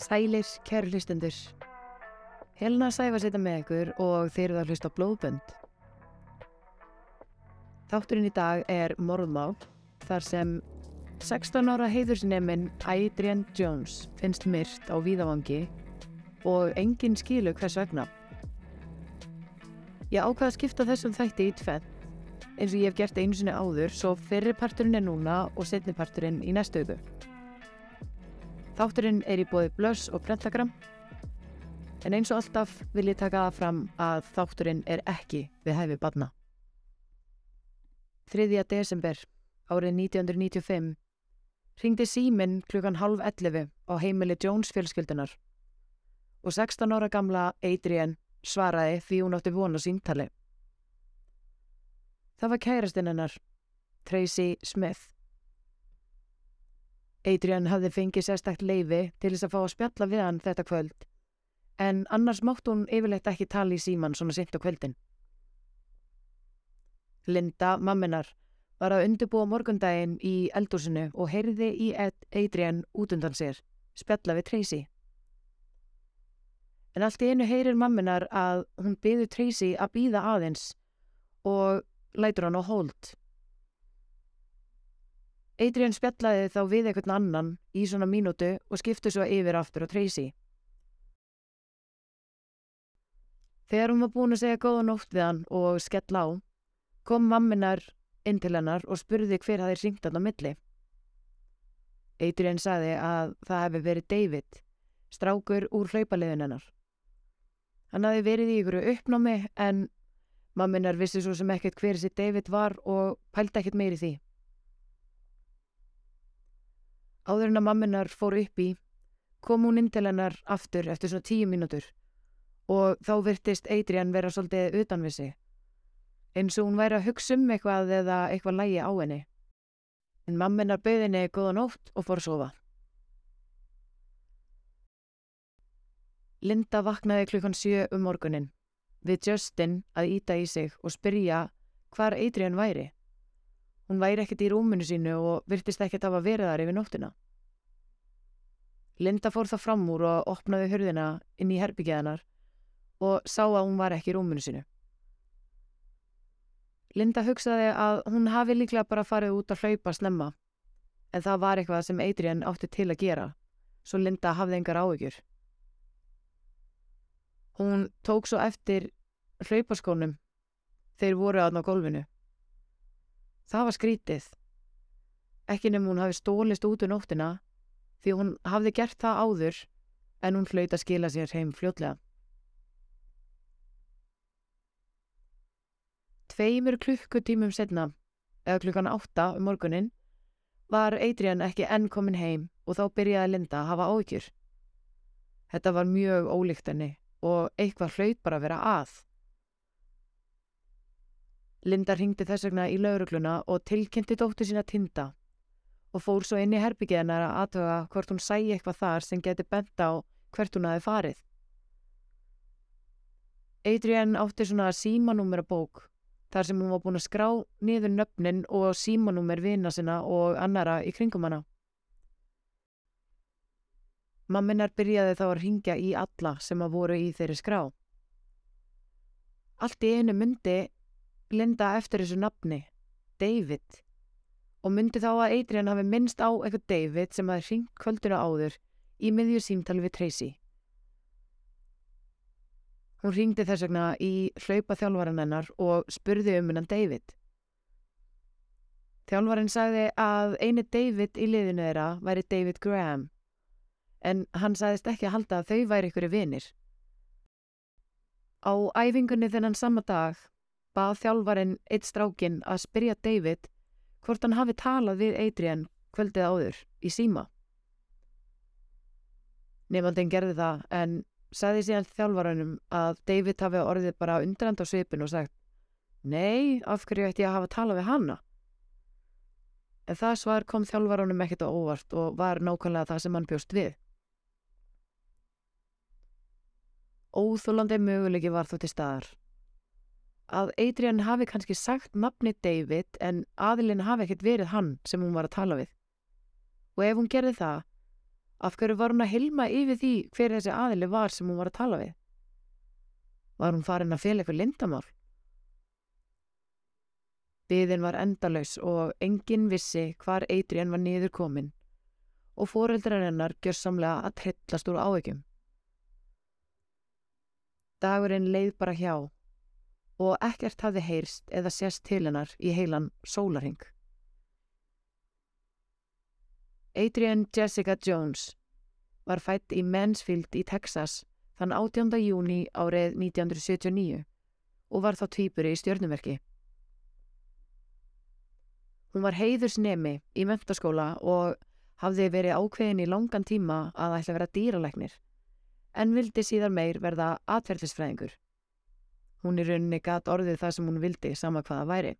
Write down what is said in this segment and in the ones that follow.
Sælir, kæru hlustendur. Helena Sæfa setja með ykkur og þeir eru að hlusta blóðbönd. Þátturinn í dag er Morðmál, þar sem 16 ára heiðursineminn Adrian Jones finnst myrt á víðavangi og enginn skilu hvers vegna. Ég ákvaða að skipta þessum þætti í tvenn, eins og ég hef gert einu sinni áður, svo fyrri parturinn er núna og setni parturinn í næstu auku. Þátturinn er í bóði Blöss og Brentagram en eins og alltaf vil ég taka það fram að þátturinn er ekki við hæfi badna. 3. desember árið 1995 ringdi síminn klukkan halv 11 á heimili Jones fjölskyldunar og 16 ára gamla Adrian svaraði því hún átti vona síntali. Það var kærastinn hennar, Tracy Smith. Adrian hafði fengið sérstakt leifi til þess að fá að spjalla við hann þetta kvöld, en annars mátt hún yfirleitt ekki tala í síman svona sint á kvöldin. Linda, mamminar, var að undirbúa morgundaginn í eldúsinu og heyrði í Adrian út undan sér, spjalla við Tracy. En allt í einu heyrir mamminar að hún byður Tracy að býða aðeins og lætur hann á hold. Adrian spjallaði þá við einhvern annan í svona mínútu og skiptu svo yfir aftur á Tracy. Þegar hún var búin að segja góða nótt við hann og skell á, kom mamminar inn til hennar og spurði hver hafði ringt hann á milli. Adrian sagði að það hefði verið David, strákur úr hlaupaliðin hennar. Hann hafði verið í ykkur uppnámi en mamminar vissi svo sem ekkert hver þessi David var og pældi ekkert meiri því. Áður en að mamminar fór upp í, kom hún inn til hennar aftur eftir svona tíu mínútur og þá virtist Adrian vera svolítið utan við sig. Eins og hún væri að hugsa um eitthvað eða eitthvað lægi á henni. En mamminar bauði henni góða nótt og fór að sofa. Linda vaknaði klukkan sjö um morgunin við Justin að íta í sig og spyrja hvar Adrian væri. Hún væri ekkert í rúminu sínu og virtist ekkert af að vera þar yfir nóttina. Linda fór það fram úr og opnaði hörðina inn í herbyggjaðanar og sá að hún var ekki í rúminu sínu. Linda hugsaði að hún hafi líklega bara farið út að hlaupa snemma en það var eitthvað sem Adrian átti til að gera svo Linda hafði engar áhyggjur. Hún tók svo eftir hlaupaskónum þeir voru aðná gólfinu. Það var skrítið. Ekki nefnum hún hafi stólist út um nóttina því hún hafði gert það áður en hún hlaut að skila sér heim fljótlega. Tveimur klukkutímum setna, eða klukkan átta um morgunin, var Adrian ekki enn komin heim og þá byrjaði Linda að hafa áhyggjur. Þetta var mjög ólíkt henni og eitthvað hlaut bara að vera að. Linda ringdi þess vegna í laurugluna og tilkynnti dóttu sína tinda og fór svo inn í herbyggiðanar að aðtöga hvort hún sæi eitthvað þar sem geti bent á hvert hún hafi farið. Adrian átti svona símanúmera bók þar sem hún var búin að skrá niður nöfnin og símanúmer vina sinna og annara í kringum hana. Mamminar byrjaði þá að ringja í alla sem að voru í þeirri skrá. Allt í einu myndi Linda eftir þessu nafni, David, og myndi þá að Adrian hafi minnst á eitthvað David sem hafi ringt kvölduna áður í miðju símtali við Tracy. Hún ringdi þess vegna í hlaupa þjálfvaran hennar og spurði um hennan David. Þjálfvaran sagði að eini David í liðinu þeirra væri David Graham, en hann sagðist ekki að halda að þau væri ykkur vinir. Á æfingunni þennan sama dag bað þjálfvarin eitt strákin að spyrja David hvort hann hafi talað við Adrian kvöldið áður í síma. Nefndin gerði það en sagði síðan þjálfvaranum að David hafi orðið bara undrand á svipin og sagt Nei, af hverju ætti ég að hafa talað við hanna? En það svar kom þjálfvaranum ekkert á óvart og var nákvæmlega það sem hann bjóst við. Óþúlandi möguleiki var þó til staðar. Að Adrian hafi kannski sagt nafni David en aðilinn hafi ekkert verið hann sem hún var að tala við. Og ef hún gerði það, Af hverju var hún að hilma yfir því hver þessi aðili var sem hún var að tala við? Var hún farin að fela eitthvað lindamál? Byðin var endalaus og enginn vissi hvar Adrian var niður komin og foreldrar hennar gjör samlega að trillast úr ávegjum. Dagurinn leið bara hjá og ekkert hafði heyrst eða sést til hennar í heilan sólarhing. Adrian Jessica Jones var fætt í Mansfield í Texas þann 18. júni árið 1979 og var þá tvýpuri í stjörnumerki. Hún var heiðursnemi í mentaskóla og hafði verið ákveðin í langan tíma að ætla að vera dýralæknir, en vildi síðar meir verða atverðisfræðingur. Hún í rauninni gat orðið það sem hún vildi sama hvaða væri.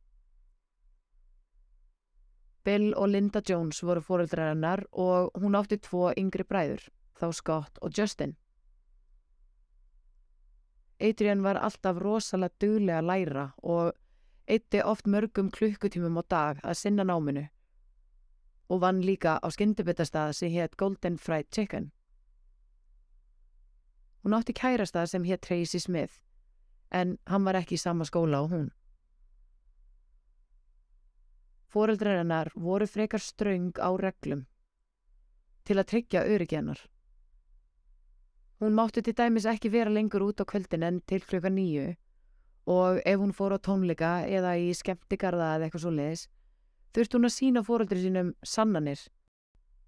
Bill og Linda Jones voru fóreldrar hennar og hún átti tvo yngri bræður, þá Scott og Justin. Adrian var alltaf rosalega duglega að læra og eitti oft mörgum klukkutímum á dag að sinna náminu og vann líka á skyndibitastað sem hétt Golden Fried Chicken. Hún átti kærastað sem hétt Tracy Smith en hann var ekki í sama skóla á hún. Fóreldrar hennar voru frekar ströng á reglum til að tryggja öryggennar. Hún mátti til dæmis ekki vera lengur út á kvöldin en til klukka nýju og ef hún fór á tónleika eða í skemmtigarða eða eitthvað svo leiðis þurft hún að sína fóreldri sínum sannanir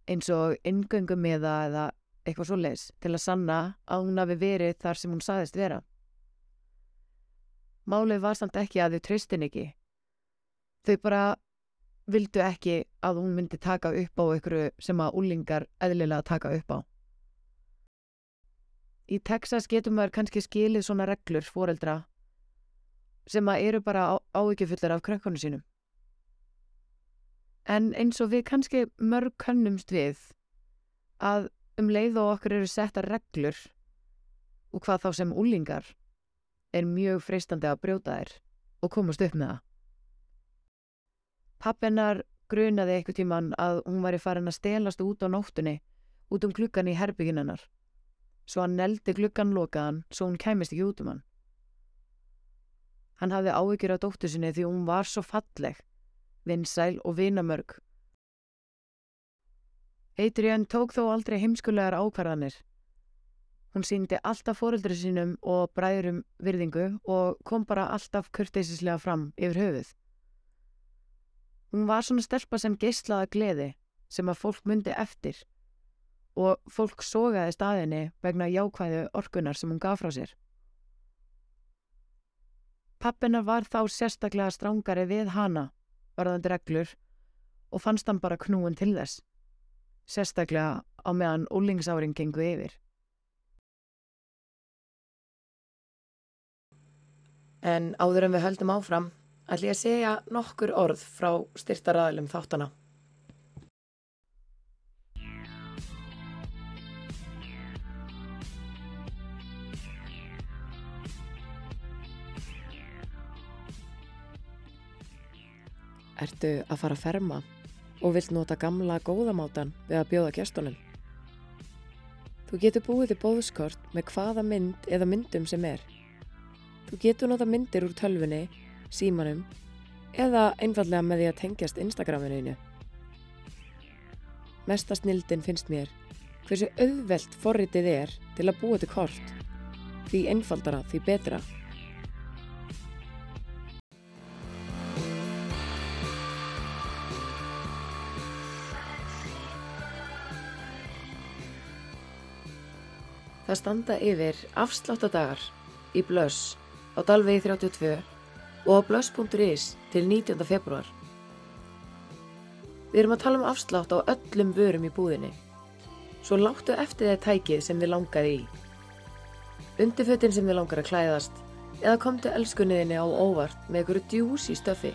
eins og ingöngum eða eða eitthvað svo leiðis til að sanna að hún hafi verið þar sem hún saðist vera. Málið var samt ekki að þau tröstin ekki. Þau bara vildu ekki að hún myndi taka upp á einhverju sem að úlingar eðlilega taka upp á. Í Texas getur maður kannski skilið svona reglur fóreldra sem að eru bara ávikið af krökkunum sínum. En eins og við kannski mörg kannumst við að um leið og okkur eru setta reglur og hvað þá sem úlingar er mjög freistandi að brjóta þær og komast upp með það. Pappennar grunaði eitthvað tíman að hún væri farin að stelast út á nóttunni út um klukkan í herbygginennar. Svo hann neldi klukkan lokaðan svo hún kæmist ekki út um hann. Hann hafði áhyggjur á dóttu sinni því hún var svo falleg, vinsæl og vinamörg. Adrian tók þó aldrei heimskulegar ákvarðanir. Hún síndi alltaf fóreldri sínum og bræðurum virðingu og kom bara alltaf kurteisislega fram yfir höfuð. Hún var svona stelpa sem geyslaða gleði sem að fólk myndi eftir og fólk sogaði staðinni vegna jákvæðu orkunar sem hún gaf frá sér. Pappina var þá sérstaklega strángari við hana, varðandi reglur, og fannst hann bara knúin til þess, sérstaklega á meðan úlingsáring gengu yfir. En áður en við höldum áfram, ætlum ég að segja nokkur orð frá styrtaraðilum þáttana. Ertu að fara að ferma og vilt nota gamla góðamátan við að bjóða gestunum? Þú getur búið í bóðskort með hvaða mynd eða myndum sem er. Þú getur nota myndir úr tölfunni símanum eða einfallega með því að tengjast Instagraminu. Mesta snildin finnst mér hversu auðvelt forritið er til að búa til kort, því einfaldara því betra. Það standa yfir afsláttadagar í blöss á Dalvegi 32 og á blöss.is til 19. februar. Við erum að tala um afslátt á öllum vörum í búðinni, svo láttu eftir þeir tækið sem þið langaði í. Undirfötin sem þið langar að klæðast eða komtu elskunniðinni á óvart með einhverju djús í stöfi.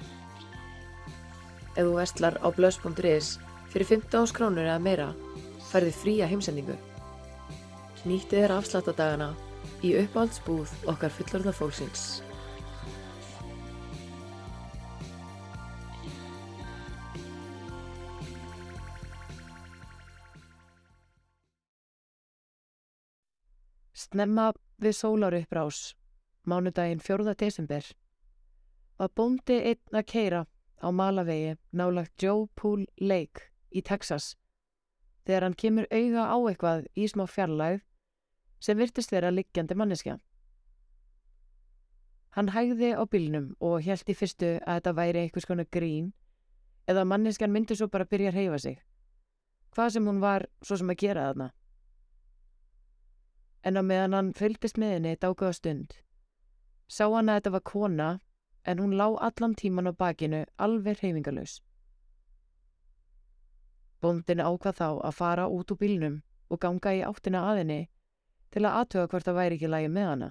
Ef þú vestlar á blöss.is fyrir 15 áskrónur eða meira færði fría heimsendingu. Nýtti þér afsláttadagana í uppáhaldsbúð okkar fullorða fólksins. Snemma við sólaruppbrás, mánudaginn 4. desember, var bóndi einn að keira á malavegi nálagt Joe Pool Lake í Texas þegar hann kemur auga á eitthvað í smá fjarlæð sem virtist vera liggjandi manneskja. Hann hægði á bílnum og held í fyrstu að þetta væri einhvers konar grín eða manneskjan myndi svo bara byrja að reyfa sig. Hvað sem hún var svo sem að gera þarna. En á meðan hann fylgdist með henni dákuða stund, sá hann að þetta var kona en hún lá allan tíman á bakinu alveg reyfingalus. Bondin ákvað þá að fara út úr bílnum og ganga í áttina að henni til að aðtöga hvort það væri ekki lægi með hana.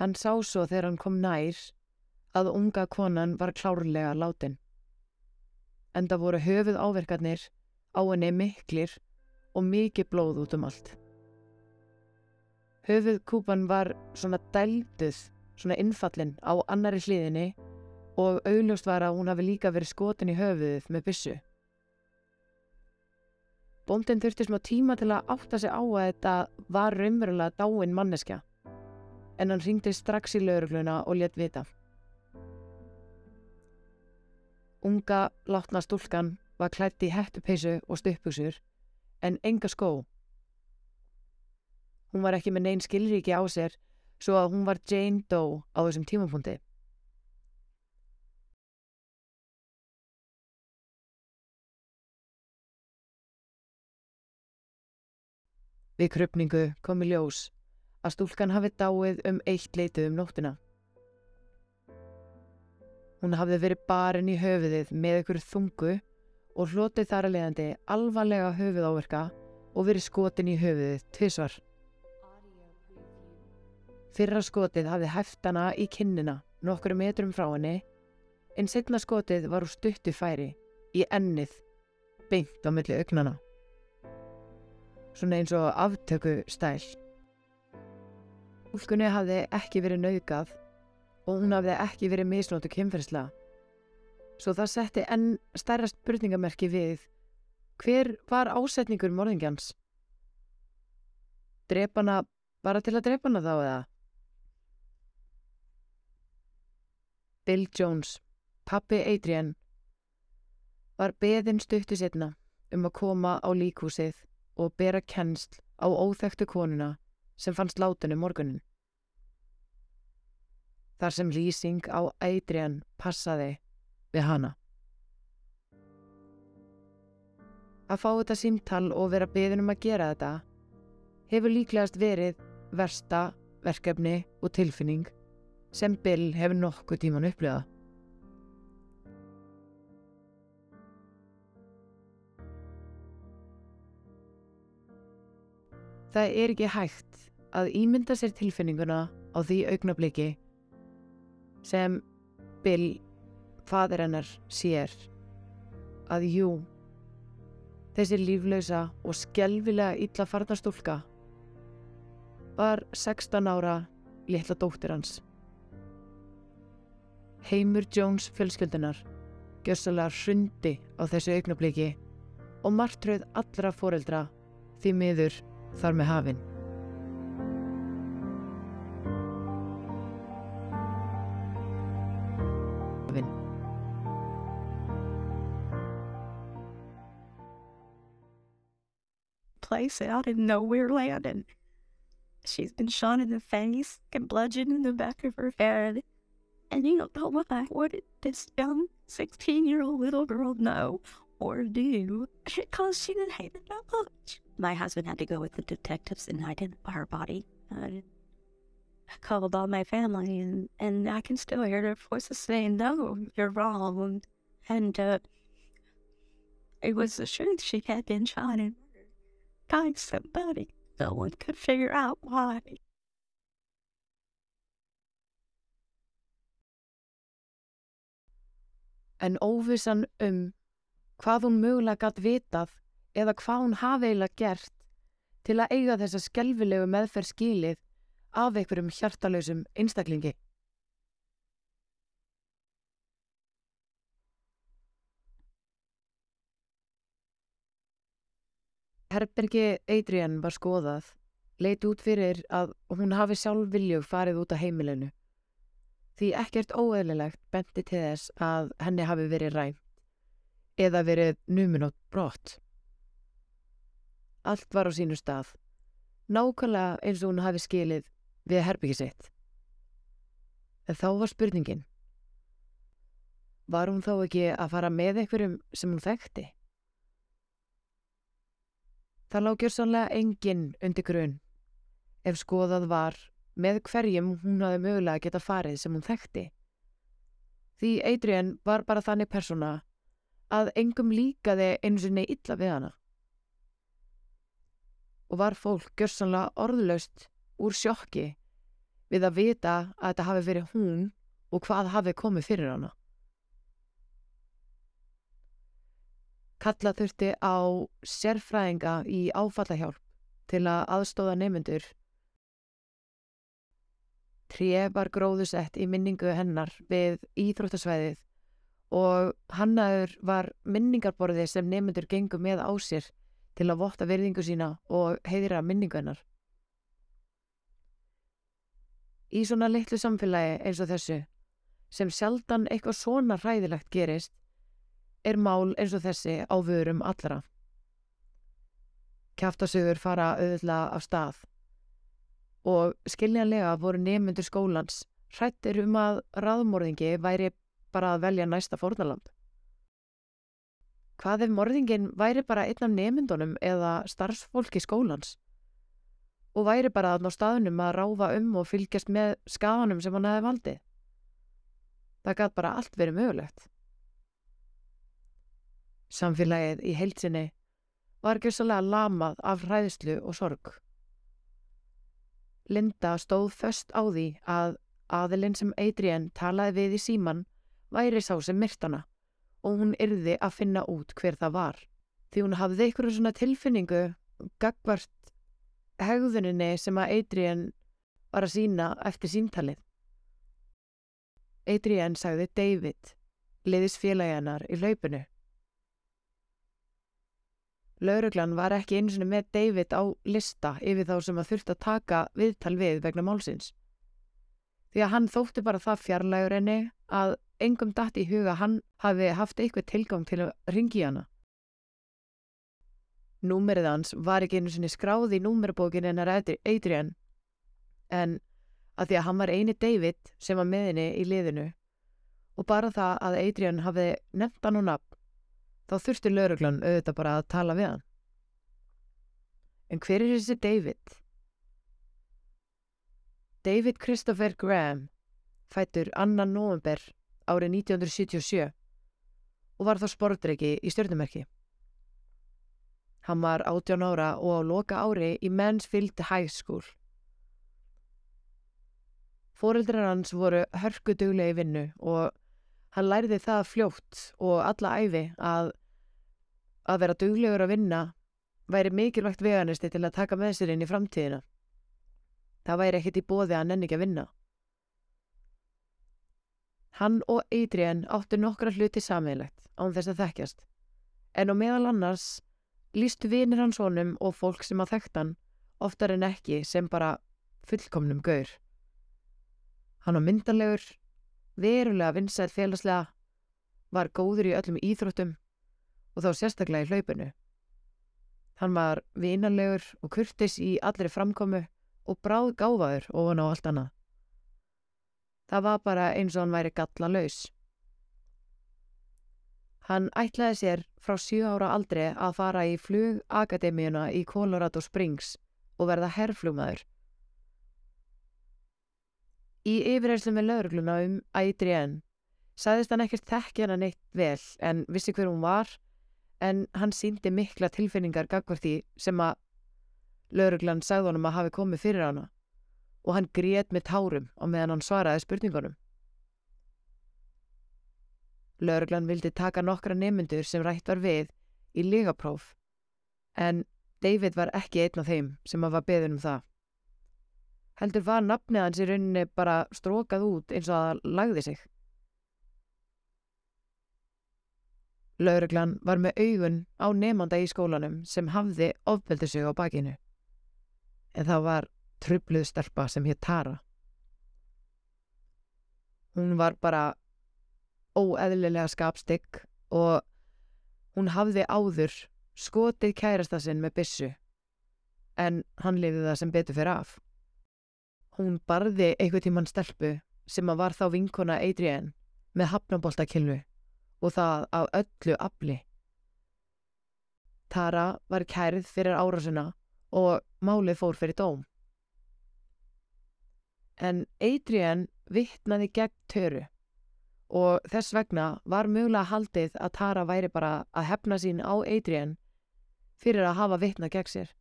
Hann sá svo þegar hann kom nær að unga konan var klárlega látin. Enda voru höfuð áverkarnir á henni miklir og mikið blóð út um allt. Höfuð kúpan var svona dælduð, svona innfallin á annari hliðinni og augljóst var að hún hafi líka verið skotin í höfuðið með byssu. Bóndin þurfti smá tíma til að átta sig á að þetta var raunverulega dáin manneskja en hann ringdi strax í laurugluna og létt vita. Unga, látna stúlkan var klætt í hettupeisu og stuppugsur en enga skó. Hún var ekki með neyn skilríki á sér svo að hún var Jane Doe á þessum tímapunkti. Við krupningu kom í ljós að stúlkan hafi dáið um eitt leitið um nóttina. Hún hafði verið barinn í höfuðið með ykkur þungu og hlotið þar að leiðandi alvarlega höfuð áverka og verið skotin í höfuðið tvísvar. Fyrra skotið hafði hæftana í kinnina nokkru metrum frá henni en setna skotið var úr stuttu færi í ennið beint á milli augnana. Svona eins og aftöku stæl. Úlkunni hafði ekki verið nauðgað og hún hafði ekki verið misnótu kynferðsla. Svo það setti enn stærra spurningamerki við hver var ásetningur morðingjans? Drepana bara til að drepana þá eða? Bill Jones, pappi Adrian, var beðin stuttu setna um að koma á líkhúsið og bera kennsl á óþektu konuna sem fannst látinu morgunin. Þar sem lýsing á Adrian passaði við hana. Að fá þetta símtal og vera beðin um að gera þetta hefur líklegast verið versta verkefni og tilfinning sem Bill hefur nokkuð tíman upplöða. Það er ekki hægt að ímynda sér tilfinninguna á því augnabliki sem Bill, fadir hennar, sér að jú, þessi líflausa og skjelvilega illa farna stúlka var 16 ára litla dóttir hans. Heimur Jones fjölskyldunar gjössalega hrundi á þessu augnabliki og martröð allra foreldra því miður þar með hafinn. place out in nowhere land and she's been shot in the face and bludgeoned in the back of her head. And you don't know what what did this young sixteen year old little girl know or do because she didn't hate it that much. My husband had to go with the detectives and identify her body. I called all my family and, and I can still hear their voices saying, No, you're wrong. And uh, it was the truth. She had been shot and by somebody. No one could figure out why. En óvissan um hvað hún mögulega gætt vitað eða hvað hún hafi eiginlega gert til að eiga þessa skelvilegu meðferð skilið af einhverjum hjartalösum einstaklingi. Herbergi Adrian var skoðað, leit út fyrir að hún hafi sjálf viljug farið út af heimilinu. Því ekkert óeðlilegt benti til þess að henni hafi verið rænt eða verið numinótt brott. Allt var á sínu stað, nákvæmlega eins og hún hafi skilið við herbyggi sitt. En þá var spurningin, var hún þá ekki að fara með einhverjum sem hún þekkti? Það lág gjörsanlega enginn undir grunn ef skoðað var með hverjum hún hafi mögulega geta farið sem hún þekkti. Því Adrian var bara þannig persóna að engum líkaði einu sinni illa við hana. Og var fólk gjörsanlega orðlaust úr sjokki við að vita að þetta hafi verið hún og hvað hafi komið fyrir hana. Kalla þurfti á sérfræðinga í áfallahjálp til að aðstóða nefnendur. Tré var gróðusett í minningu hennar við íþróttasvæðið og hannaður var minningarborði sem nefnendur gengur með á sér til að votta verðingu sína og heiðra minningu hennar. Í svona litlu samfélagi eins og þessu, sem sjaldan eitthvað svona hræðilegt gerist, er mál eins og þessi á vörum allra. Kjáftasugur fara auðvitað af stað og skiljanlega voru nefnundur skólans hrættir um að raðmorðingi væri bara að velja næsta fórnaland. Hvað ef morðingin væri bara einn af nefnundunum eða starfsfólki skólans og væri bara að ná staðunum að ráfa um og fylgjast með skafanum sem hann hefði valdið? Það gæti bara allt verið mögulegt. Samfélagið í heilsinni var gjössalega lamað af hræðslu og sorg. Linda stóð föst á því að aðilinn sem Adrian talaði við í síman væri sá sem myrtana og hún yrði að finna út hver það var. Því hún hafði einhverju svona tilfinningu gagvart hegðuninni sem að Adrian var að sína eftir síntalið. Adrian sagði David, liðis félagjanar í hlaupinu. Lauruglan var ekki eins og með David á lista yfir þá sem að þurft að taka viðtal við vegna málsins. Því að hann þótti bara það fjarlægur enni að engum dætt í huga hann hafi haft eitthvað tilgang til að ringi hana. Númerið hans var ekki einu sinni skráð í númerabókin hennar Adrian en að því að hann var eini David sem var með henni í liðinu og bara það að Adrian hafi nefnt hann og nafn þá þurfti lauruglan auðvitað bara að tala við hann. En hver er þessi David? David Christopher Graham fættur annan november árið 1977 og var þá sportreiki í stjórnumerki. Hann var 18 ára og á loka ári í Mansfield High School. Fóreldrar hans voru hörkuduglega í vinnu og hann læriði það fljótt og alla æfi að að vera duglegur að vinna væri mikilvægt veganisti til að taka með sér inn í framtíðina. Það væri ekkit í bóði að nenni ekki að vinna. Hann og Adrian áttu nokkra hluti sammeilegt án þess að þekkjast, en á meðal annars lístu vinir hans honum og fólk sem að þekkt hann oftar en ekki sem bara fullkomnum gaur. Hann var myndanlegur, verulega vinsæð félagslega, var góður í öllum íþróttum og þá sérstaklega í hlaupinu. Hann var vinanlegur og kurtis í allri framkomu og bráð gáfaður ofan á allt annað. Það var bara eins og hann væri galla laus. Hann ætlaði sér frá 7 ára aldri að fara í flugakademíuna í Colorado Springs og verða herrflugmaður. Í yfirherslu með laurugluna um Adrienne sagðist hann ekkert þekki hann neitt vel en vissi hver hún var en hann síndi mikla tilfinningar gagvar því sem að lauruglan sagði honum að hafi komið fyrir hana og hann grét með tárum á meðan hann svaraði spurningunum. Lauruglan vildi taka nokkra nemyndur sem rætt var við í ligapróf en David var ekki einn af þeim sem að var beðin um það. Heldur var nafnið hans í rauninni bara strókað út eins og að lagði sig. Lauruglan var með augun á nefnanda í skólanum sem hafði ofbeldi sig á bakinu. En það var trubluð stelpa sem hétt Tara. Hún var bara óeðlilega skapstygg og hún hafði áður skotið kærasta sinn með byssu en hann lifið það sem betur fyrir af. Hún barði einhver tíman stelpu sem að var þá vinkona Adrian með hafnaboltakilvu og það á öllu afli. Tara var kærið fyrir árásuna og málið fór fyrir dóm. En Adrian vittnaði gegn töru og þess vegna var mögulega haldið að Tara væri bara að hefna sín á Adrian fyrir að hafa vittnað gegn sér.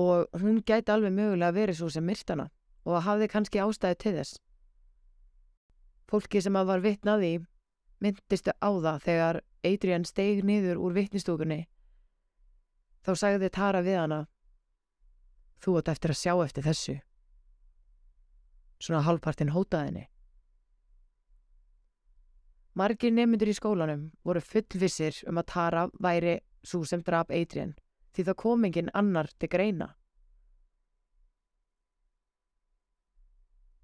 Og hún gæti alveg mögulega verið svo sem myrtana og hafði kannski ástæði til þess. Fólki sem að var vittnaði myndistu á það þegar Adrian steig niður úr vittnistúkunni. Þá sagði Tara við hana Þú átt eftir að sjá eftir þessu. Svona halvpartin hótaðinni. Margir nemyndur í skólanum voru fullvissir um að Tara væri svo sem draf Adrian því það kom enginn annar til greina.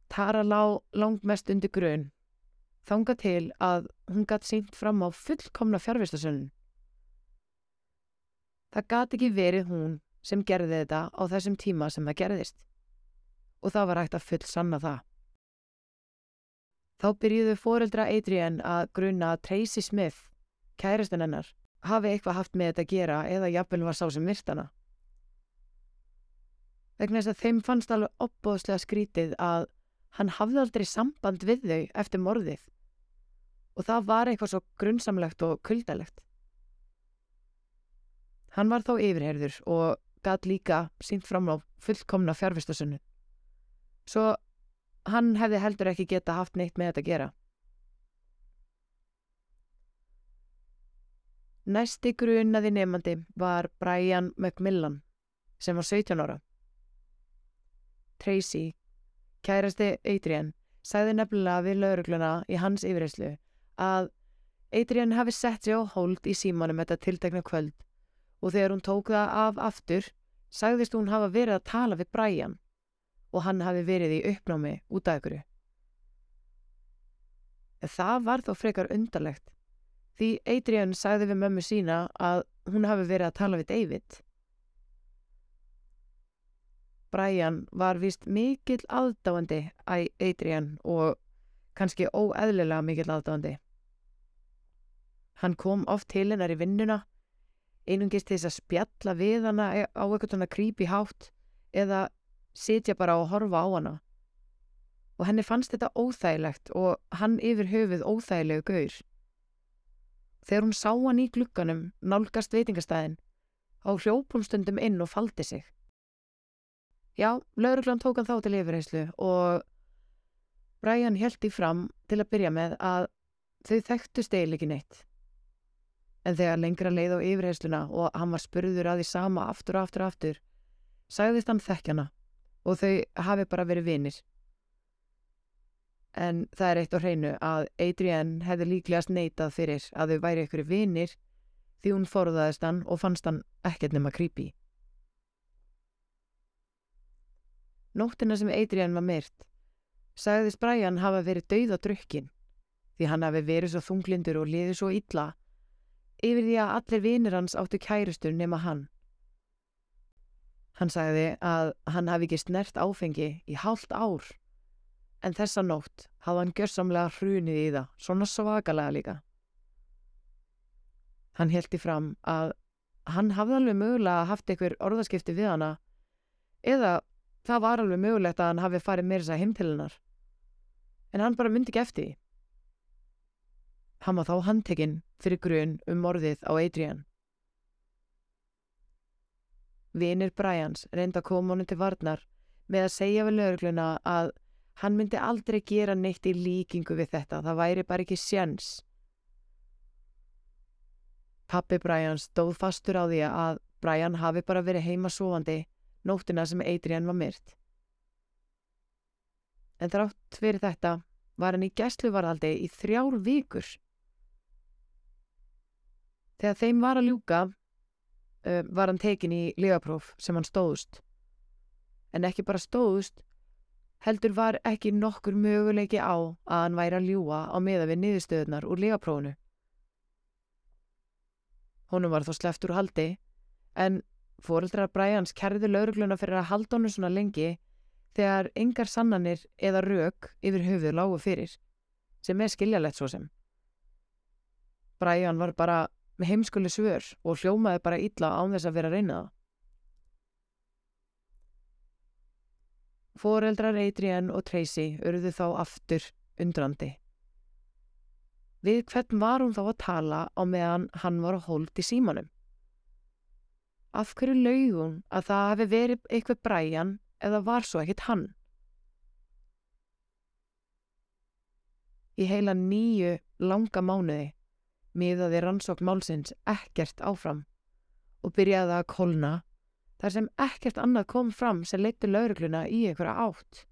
Tara lá langt mest undir grun þanga til að hún gatt sínt fram á fullkomna fjárvistasönnun. Það gati ekki verið hún sem gerði þetta á þessum tíma sem það gerðist og það var hægt að full sanna það. Þá byrjuðu foreldra Adrian að gruna að Tracy Smith, kæristun hennar, hafi eitthvað haft með þetta að gera eða jafnvel var sá sem virtana. Vegna þess að þeim fannst alveg opbóðslega skrítið að hann hafði aldrei samband við þau eftir morðið og það var eitthvað svo grunnsamlegt og kuldalegt. Hann var þá yfirherður og gæt líka sínt fram á fullkomna fjárvistasunnu. Svo hann hefði heldur ekki geta haft neitt með þetta að gera. Næsti grunaði nefandi var Brian McMillan sem var 17 ára. Tracy, kærasti Adrian, sagði nefnilega við laurugluna í hans yfirreyslu að Adrian hafi sett sig á hold í símanum þetta tiltekna kvöld og þegar hún tók það af aftur sagðist hún hafa verið að tala við Brian og hann hafi verið í uppnámi út af ykkur. En það var þó frekar undarlegt því Adrian sagði við mömmu sína að hún hafi verið að tala við David. Brian var vist mikill aðdáandi að Adrian og kannski óeðlilega mikill aðdáandi. Hann kom oft til hennar í vinnuna, einungist þess að spjalla við hana á eitthvað svona creepy hátt eða sitja bara og horfa á hana. Og henni fannst þetta óþægilegt og hann yfir höfuð óþægilegu gaur. Þegar hún sá hann í glukkanum nálgast veitingastæðin, á hljópumstundum inn og faldi sig. Já, lauruglan tók hann þá til yfirheyslu og Brian held í fram til að byrja með að þau þekktu steil ekki neitt. En þegar lengra leið á yfirheysluna og hann var spurður að því sama aftur og aftur og aftur, sagðist hann þekkjana og þau hafi bara verið vinir. En það er eitt á hreinu að Adrian hefði líklegast neitað fyrir að þau væri ykkur vinir því hún forðaðist hann og fannst hann ekkert nema creepy. Nóttina sem Adrian var myrt, sagðist Brian hafa verið dauð á drukkin því hann hafi verið svo þunglindur og liðið svo illa yfir því að allir vinir hans áttu kærustur nema hann. Hann sagði að hann hafi ekki snert áfengi í hálft ár, en þessa nótt hafði hann gjörsamlega hrunið í það, svona svakalega líka. Hann heldi fram að hann hafði alveg mögulega haft einhver orðaskipti við hana, eða það var alveg mögulegt að hann hafi farið meira þess að heim til hennar, en hann bara myndi ekki eftir því. Hann var þá handtekinn fyrir grun um morðið á Adrian. Vinir Bryans reynda að koma honum til varnar með að segja við lögurgluna að hann myndi aldrei gera neitt í líkingu við þetta, það væri bara ekki sjans. Pappi Bryans stóð fastur á því að Bryan hafi bara verið heima sofandi nóttina sem Adrian var myrt. En þrátt fyrir þetta var hann í gæsluvaraldi í þrjár vikur Þegar þeim var að ljúka uh, var hann tekin í legapróf sem hann stóðust. En ekki bara stóðust, heldur var ekki nokkur möguleiki á að hann væri að ljúa á meða við niðurstöðunar úr legaprófunu. Honum var þó sleft úr haldi, en fóreldrar Bræans kerðu laurugluna fyrir að halda honum svona lengi þegar engar sannanir eða rauk yfir höfuð lágu fyrir, sem er skiljalegt svo sem. Bræan var bara með heimskuli svör og hljómaði bara illa án þess að vera að reyna það. Fóreldrar Adrian og Tracy urðu þá aftur undrandi. Við hvern var hún þá að tala á meðan hann var að hold í símanum? Af hverju laug hún að það hefði verið eitthvað Brian eða var svo ekkit hann? Í heila nýju langa mánuði miðaði rannsókn málsins ekkert áfram og byrjaði að kolna þar sem ekkert annað kom fram sem leittu laurugluna í einhverja átt.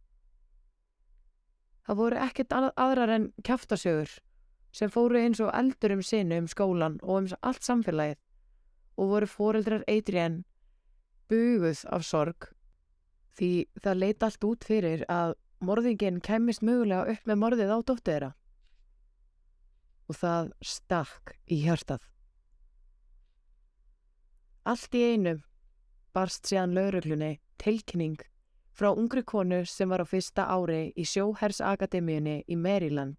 Það voru ekkert aðrar en kæftasjögur sem fóru eins og eldur um sinu um skólan og um allt samfélagið og voru foreldrar Adrian buguð af sorg því það leita allt út fyrir að morðingin kemist mögulega upp með morðið á dóttu þeirra og það stakk í hjartað. Allt í einu barst síðan lauruglunni tilkynning frá ungri konu sem var á fyrsta ári í sjóhersakademíunni í Maryland.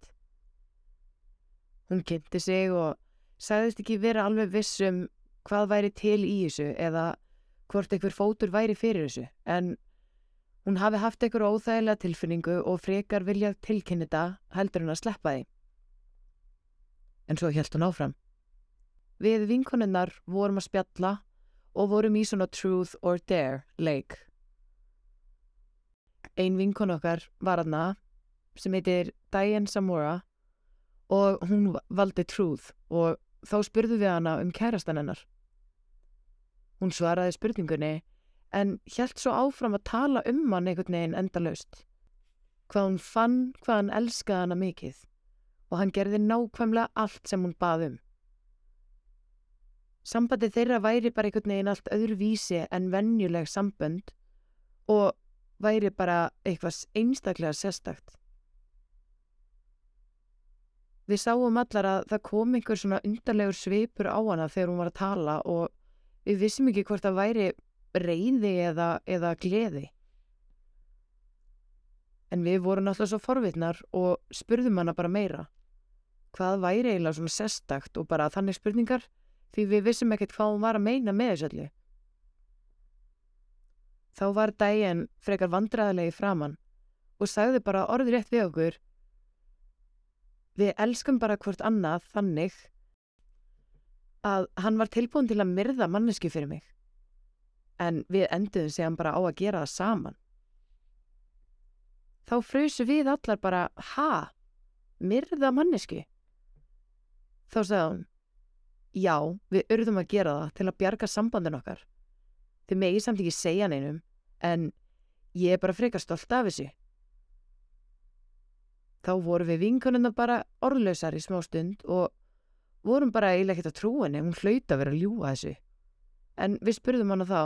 Hún kynnti sig og sagðist ekki vera alveg vissum hvað væri til í þessu eða hvort einhver fótur væri fyrir þessu en hún hafi haft einhver óþægilega tilfinningu og frekar viljað tilkynnita heldur hún að sleppa því en svo helt hún áfram. Við vinkonunnar vorum að spjalla og vorum í svona truth or dare leik. Ein vinkon okkar var aðna sem heitir Diane Samora og hún valdi truth og þá spurðu við hana um kærastan hennar. Hún svaraði spurningunni en helt svo áfram að tala um hann einhvern veginn endalaust. Hvað hún fann, hvað hann elskaði hana mikið og hann gerði nákvæmlega allt sem hún baðum. Sambandi þeirra væri bara einhvern veginn allt öðru vísi en vennjuleg sambönd og væri bara eitthvað einstaklega sérstakt. Við sáum allar að það kom einhver svona undarlegur svipur á hana þegar hún var að tala og við vissum ekki hvort það væri reyði eða, eða gleði. En við vorum alltaf svo forvitnar og spurðum hana bara meira hvað væri eiginlega svona sestakt og bara þannig spurningar því við vissum ekkert hvað hún var að meina með þessu öllu. Þá var dægin frekar vandræðilegi framann og sagði bara orður rétt við okkur Við elskum bara hvort annað þannig að hann var tilbúin til að myrða mannesku fyrir mig en við enduðum sig hann bara á að gera það saman. Þá frusu við allar bara, ha, myrða mannesku? Þá sagði hún, já, við urðum að gera það til að bjarga sambandin okkar. Þið megi samt ekki segja neinum, en ég er bara frekar stolt af þessu. Þá vorum við vinkununa bara orðlausar í smá stund og vorum bara eiginlega ekkert að trú henni, hún hlauta að vera að ljúa þessu. En við spurðum hana þá,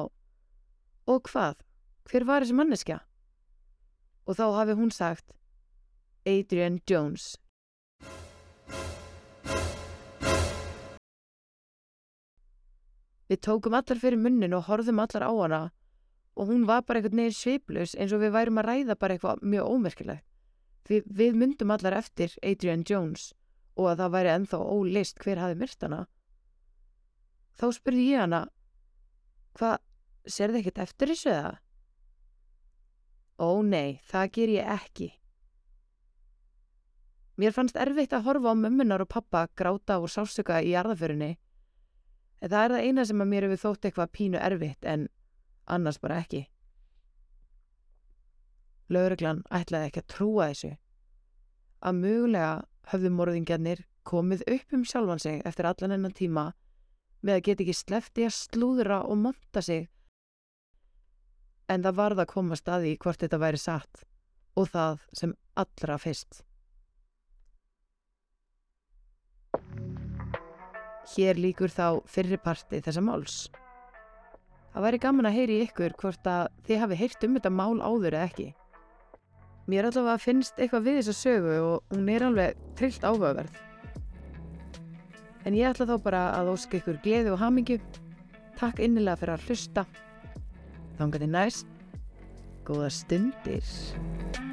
og hvað, hver var þessi manneskja? Og þá hafi hún sagt, Adrian Jones. Við tókum allar fyrir munnin og horfðum allar á hana og hún var bara einhvern veginn sviplus eins og við værum að ræða bara eitthvað mjög ómerkilegt. Við, við myndum allar eftir Adrian Jones og að það væri enþá ólist hver hafi myrt hana. Þá spurði ég hana, hvað, sér þið ekkert eftir þessu eða? Ó nei, það ger ég ekki. Mér fannst erfitt að horfa á mömmunar og pappa gráta úr sásöka í jarðaförinni En það er það eina sem að mér hefur þótt eitthvað pínu erfitt en annars bara ekki. Lauruglan ætlaði ekki að trúa þessu. Að mögulega höfðu morðingjarnir komið upp um sjálfan sig eftir allan ennan tíma með að geta ekki slefti að slúðra og monta sig. En það varða að koma staði hvort þetta væri satt og það sem allra fyrst. Hér líkur þá fyrri parti þessa máls. Það væri gaman að heyri ykkur hvort að þið hafi heyrt um þetta mál áður eða ekki. Mér allavega finnst eitthvað við þessa sögu og hún er alveg trillt áhugaverð. En ég ætla þá bara að óska ykkur gleði og hamingju. Takk innilega fyrir að hlusta. Að þið næst. Góða stundir.